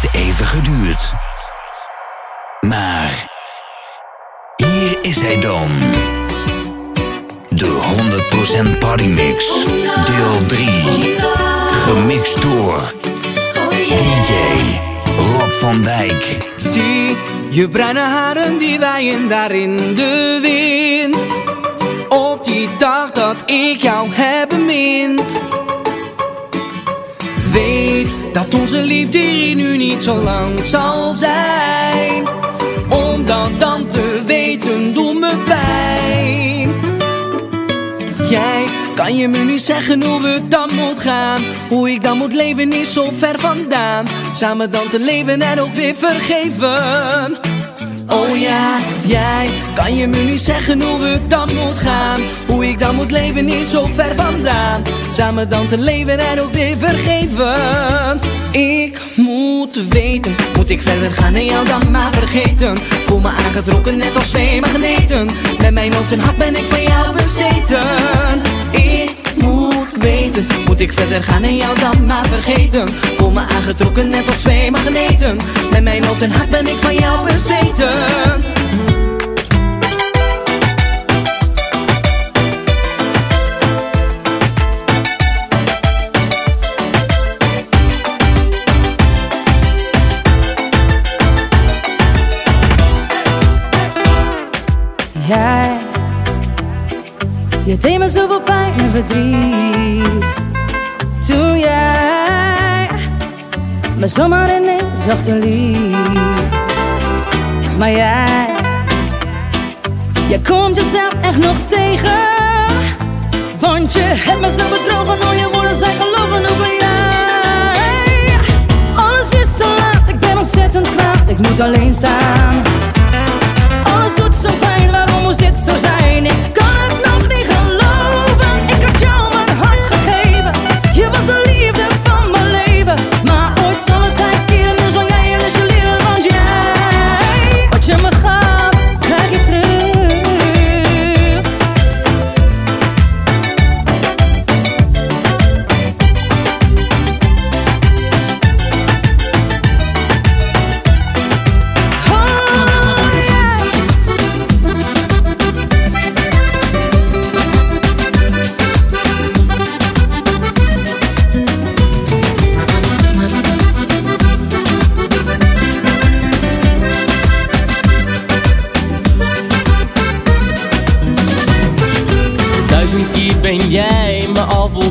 heeft even geduurd. Maar hier is hij dan. De 100% Partymix, deel 3. Gemixt door DJ Rob van Dijk. Zie je bruine haren die waaien daar in de wind. Op die dag dat ik jou heb onze liefde hier nu niet zo lang zal zijn. Om dat dan te weten doet me pijn. Jij kan je me niet zeggen hoe we dan moet gaan. Hoe ik dan moet leven is zo ver vandaan. Samen dan te leven en ook weer vergeven. Oh ja, jij kan je me niet zeggen hoe we dan moet gaan. Hoe ik dan moet leven is zo ver vandaan. Samen dan te leven en ook weer vergeven. Ik moet weten, moet ik verder gaan en jou dan maar vergeten. Voel me aangetrokken net als twee magneten. Met mijn hoofd en hart ben ik van jou bezeten. Ik moet weten, moet ik verder gaan en jou dan maar vergeten. Voel me aangetrokken net als twee magneten. Met mijn hoofd en hart ben ik van jou bezeten. Je deed me zoveel pijn en verdriet. Toen jij me zomaar ineens lied. Maar jij, jij komt jezelf echt nog tegen. Want je hebt me zo bedrogen, al je woorden zijn gelogen, ben jij. Alles is te laat, ik ben ontzettend kwaad, ik moet alleen staan. Alles doet zo pijn, waarom moest dit zo zijn?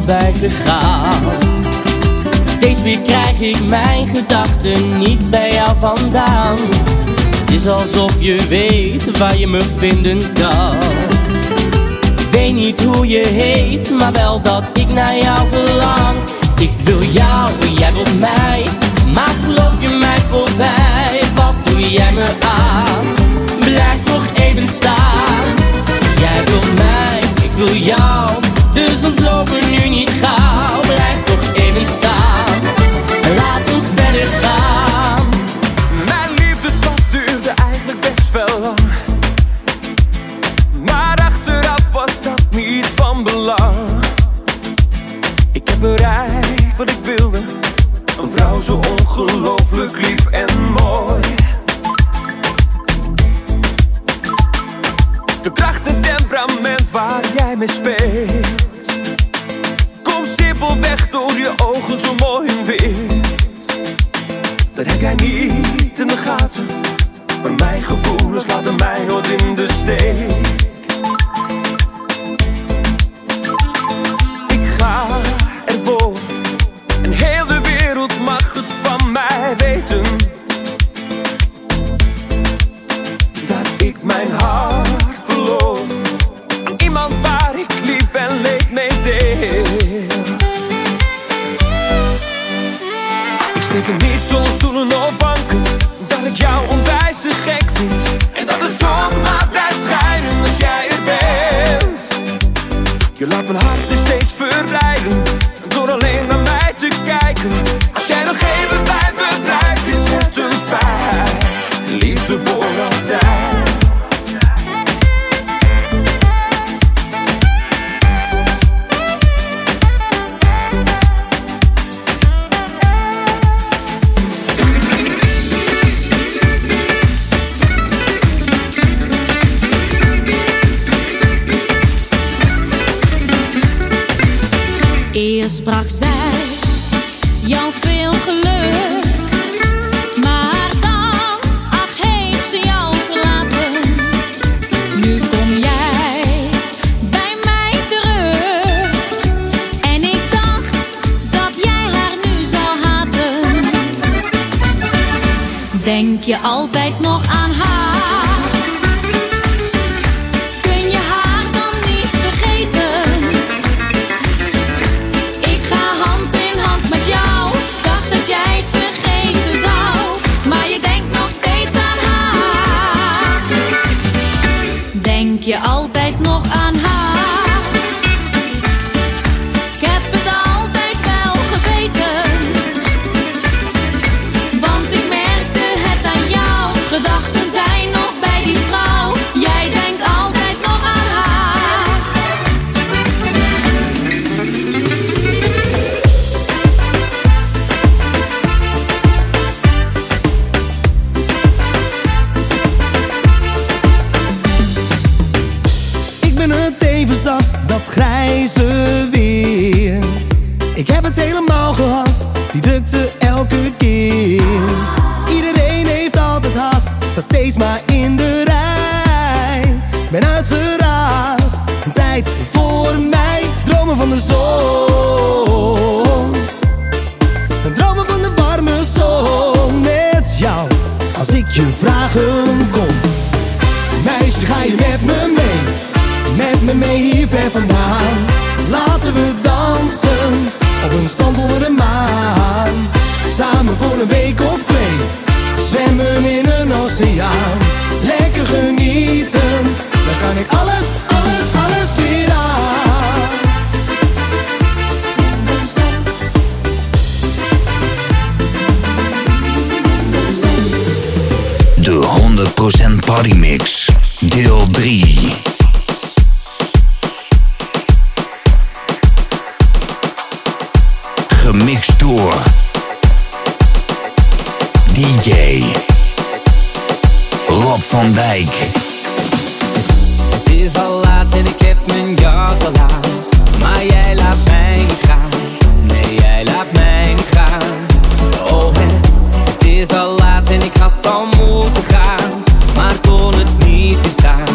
Voorbij gegaan. Steeds weer krijg ik mijn gedachten niet bij jou vandaan. Het is alsof je weet waar je me vinden kan. Ik weet niet hoe je heet, maar wel dat ik naar jou verlang. Ik wil jou jij wilt mij, maar geloof je mij voorbij? Wat doe jij me aan? Blijf nog even staan. Jij wil mij, ik wil jou, dus ontlopen nu niet gauw. Blijf toch even staan, laat ons verder gaan. Mijn liefdespad duurde eigenlijk best wel lang. Maar achteraf was dat niet van belang. Ik heb bereikt wat ik wilde. Een vrouw zo ongelooflijk lief en Je laat je altijd nog aan haar? Ben het even zat, dat grijze weer. Ik heb het helemaal gehad, die drukte elke keer. Iedereen heeft altijd haast, staat steeds maar in de rij. Ben uitgeraasd, een tijd voor mij. Dromen van de zon. Dromen van de warme zon met jou. Als ik je vragen kon. Meisje, ga je met me? Me mee hier ver vandaan. Laten we dansen op een strand onder de maan. Samen voor een week of twee. Zwemmen in een oceaan. Lekker genieten. Dan kan ik alles, alles, alles weer aan. De 100% Partymix, deel 3. Van Dijk. Het is al laat en ik heb mijn jas al aan. Maar jij laat mij gaan. Nee, jij laat mij gaan. Oh, het, is al laat en ik had al moeten gaan. Maar kon het niet weerstaan.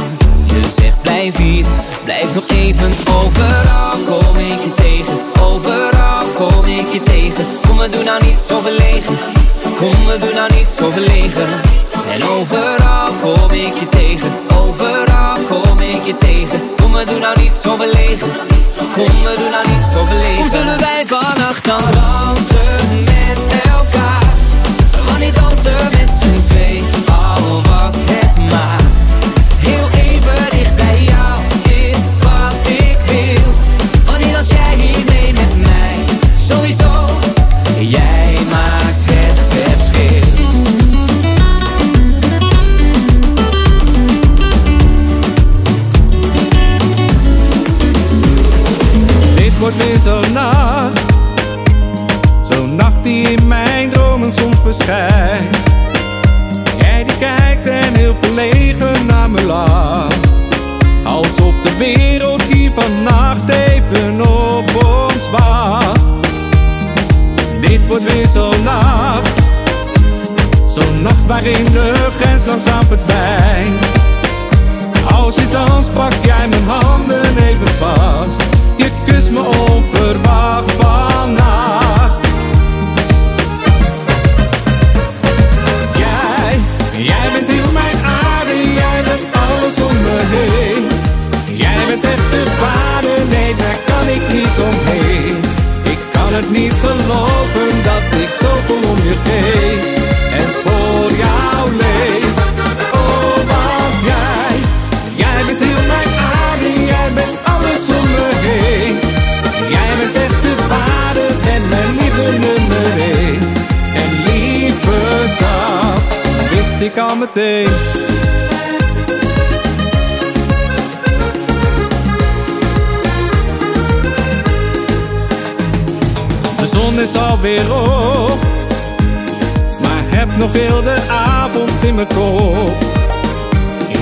Je zegt blijf hier, blijf nog even. Overal kom ik je tegen. Overal kom ik je tegen. Kom, we doen nou niet zo verlegen. Kom, we doen nou niet zo verlegen. En overal kom ik je tegen. Overal kom ik je tegen. Kom, we doen nou niet zo verlegen. Kom, we doen nou niet zo verlegen. Kom, zullen wij vannacht dan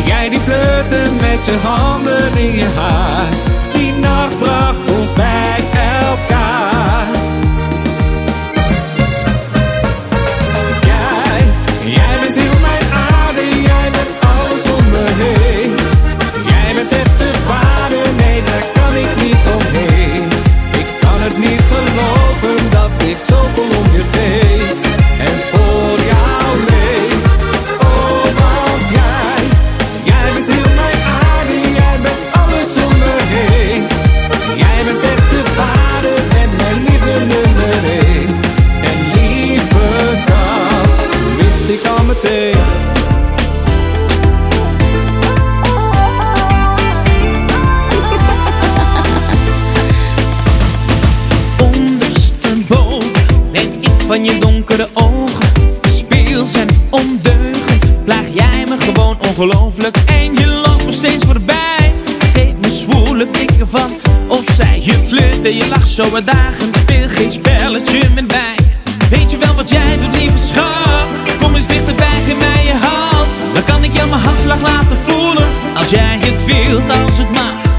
Jij die flirte met je handen in je haar. Die nacht bracht ons bij elkaar van je donkere ogen. Speels en ondeugend, plaag jij me gewoon ongelooflijk. En je loopt me steeds voorbij, geef me zwoele tikken van opzij. Je flirt en je lacht zo uitdagend, speel geen spelletje met mij. Weet je wel wat jij doet, lieve schat? Kom eens dichterbij, geef mij je hand. Dan kan ik jou mijn hartslag laten voelen, als jij het wilt, als het mag.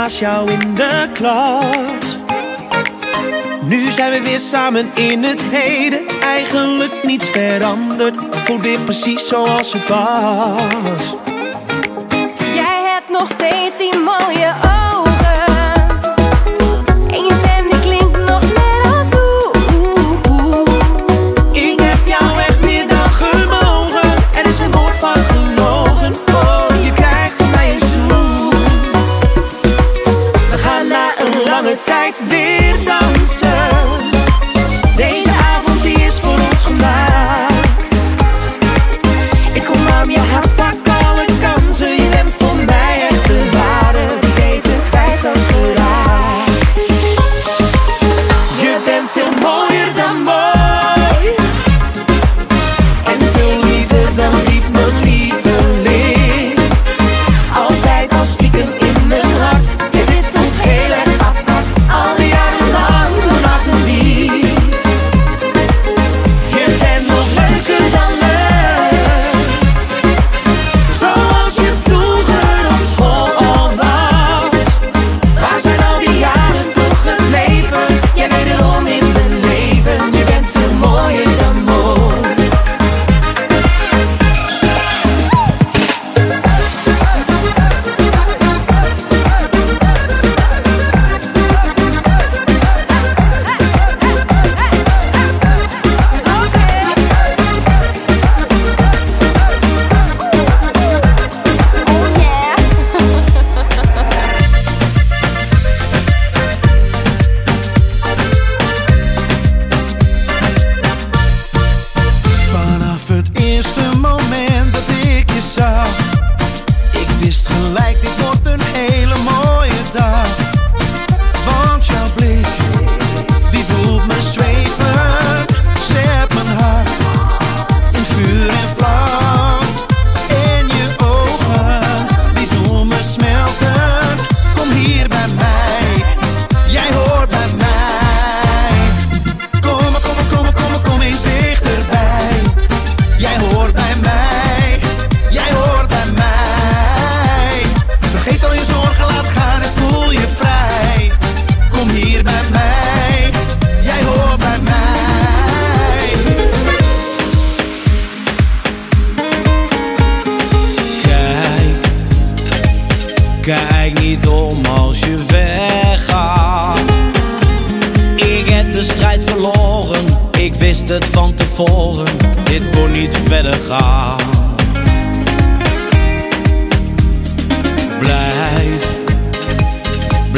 naast jou in de klas. Nu zijn we weer samen in het heden. Eigenlijk niets veranderd. Voel weer precies zoals het was. Jij hebt nog steeds die mooie ogen.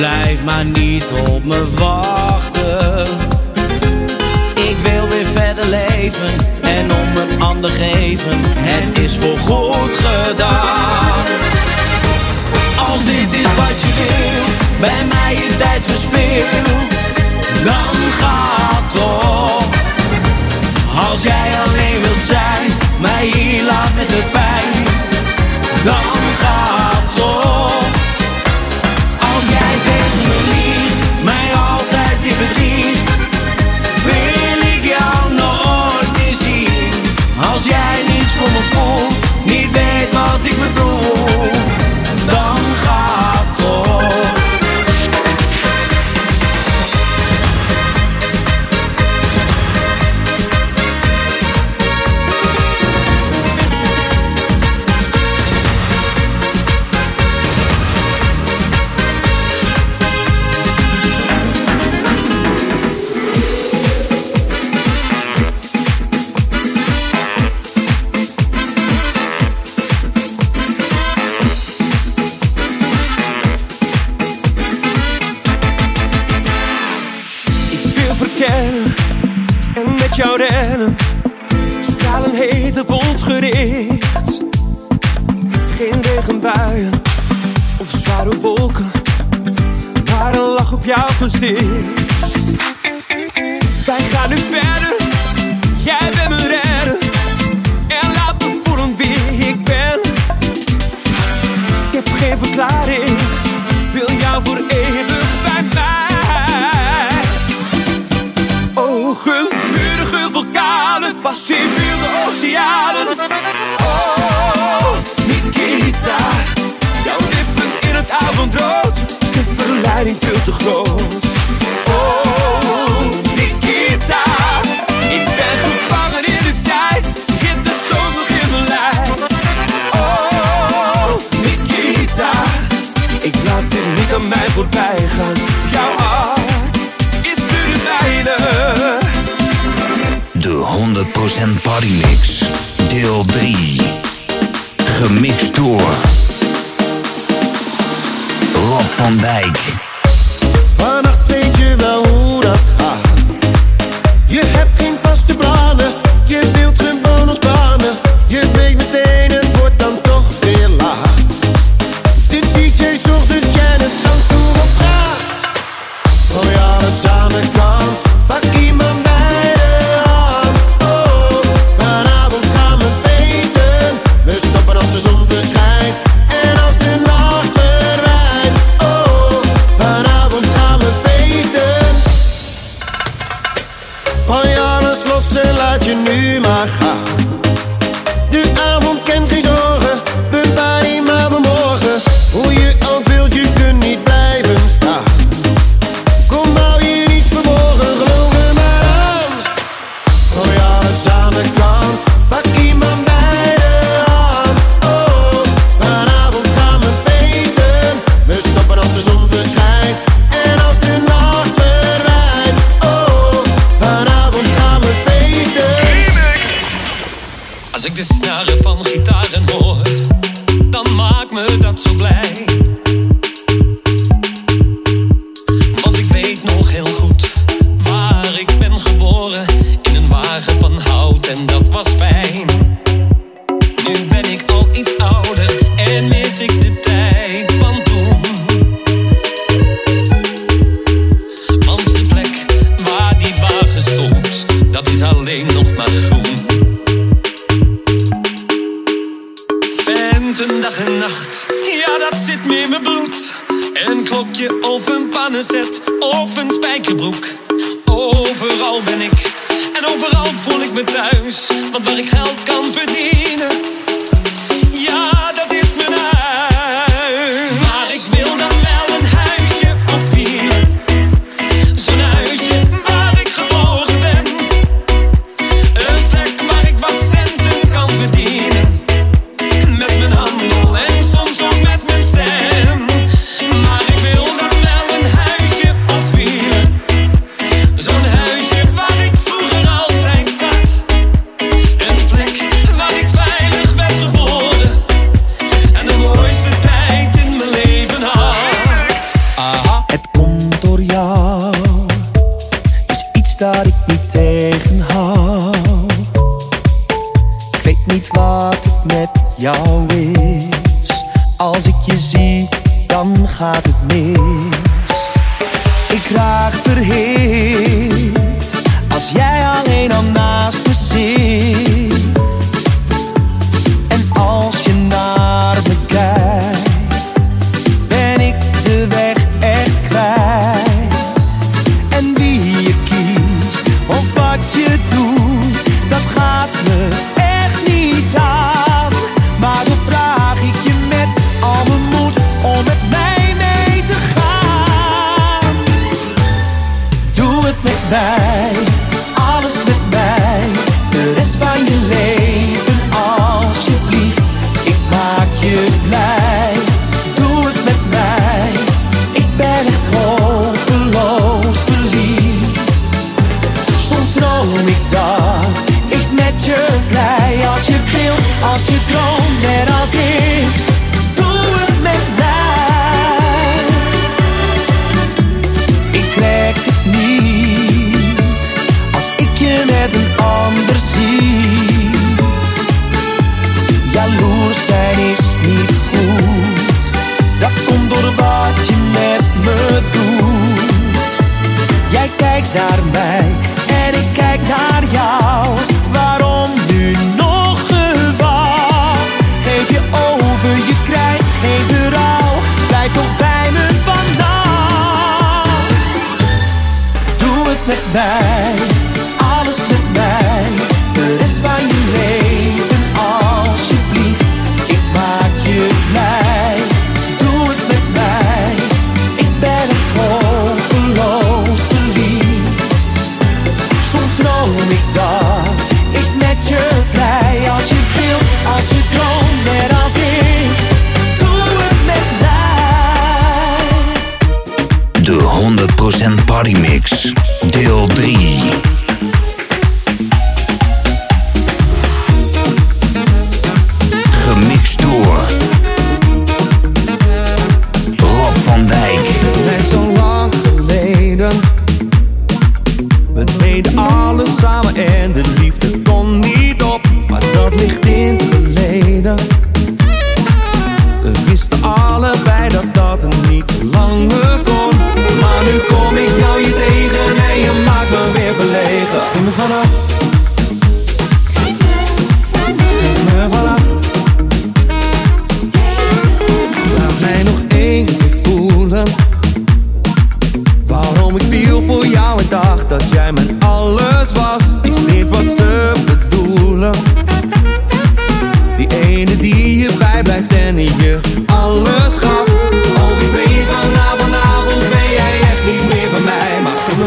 Blijf maar niet op me wachten. Ik wil weer verder leven en om een ander geven. Het is voor goed gedaan. Als dit is wat je wil, bij mij je tijd verspeel, dan gaat toch. Als jij alleen wilt zijn, mij hier laat met de pijn, dan gaat Atlantic with the. was in de oceanen. Oh, Nikita, jouw lippen in het avondrood, de verleiding veel te groot. Oh, Nikita, ik ben gevangen in de tijd, dit bestond nog in mijn lijn. Oh, Nikita, ik laat dit niet aan mij voorbij gaan. Jouw Procent Party Bodymix, deel 3. Gemixt door Rob van Dijk. Vannacht weet je wel van gitaren hoort, dan maakt me dat zo blij.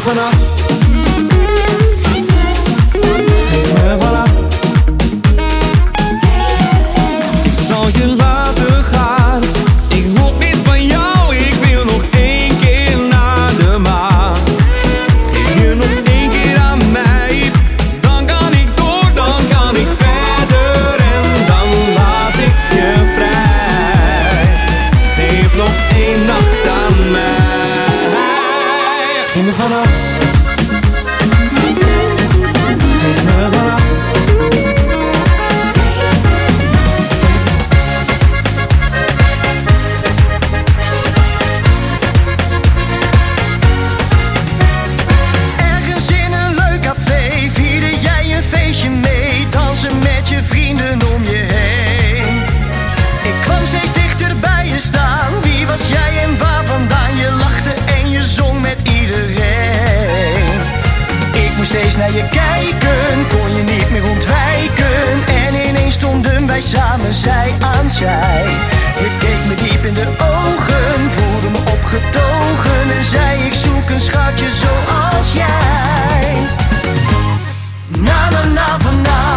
vanaf meer En ineens stonden wij samen zij aan zij. Je keek me diep in de ogen, voelde me opgetogen. En zei ik zoek een schatje zoals jij. Na na na vanavond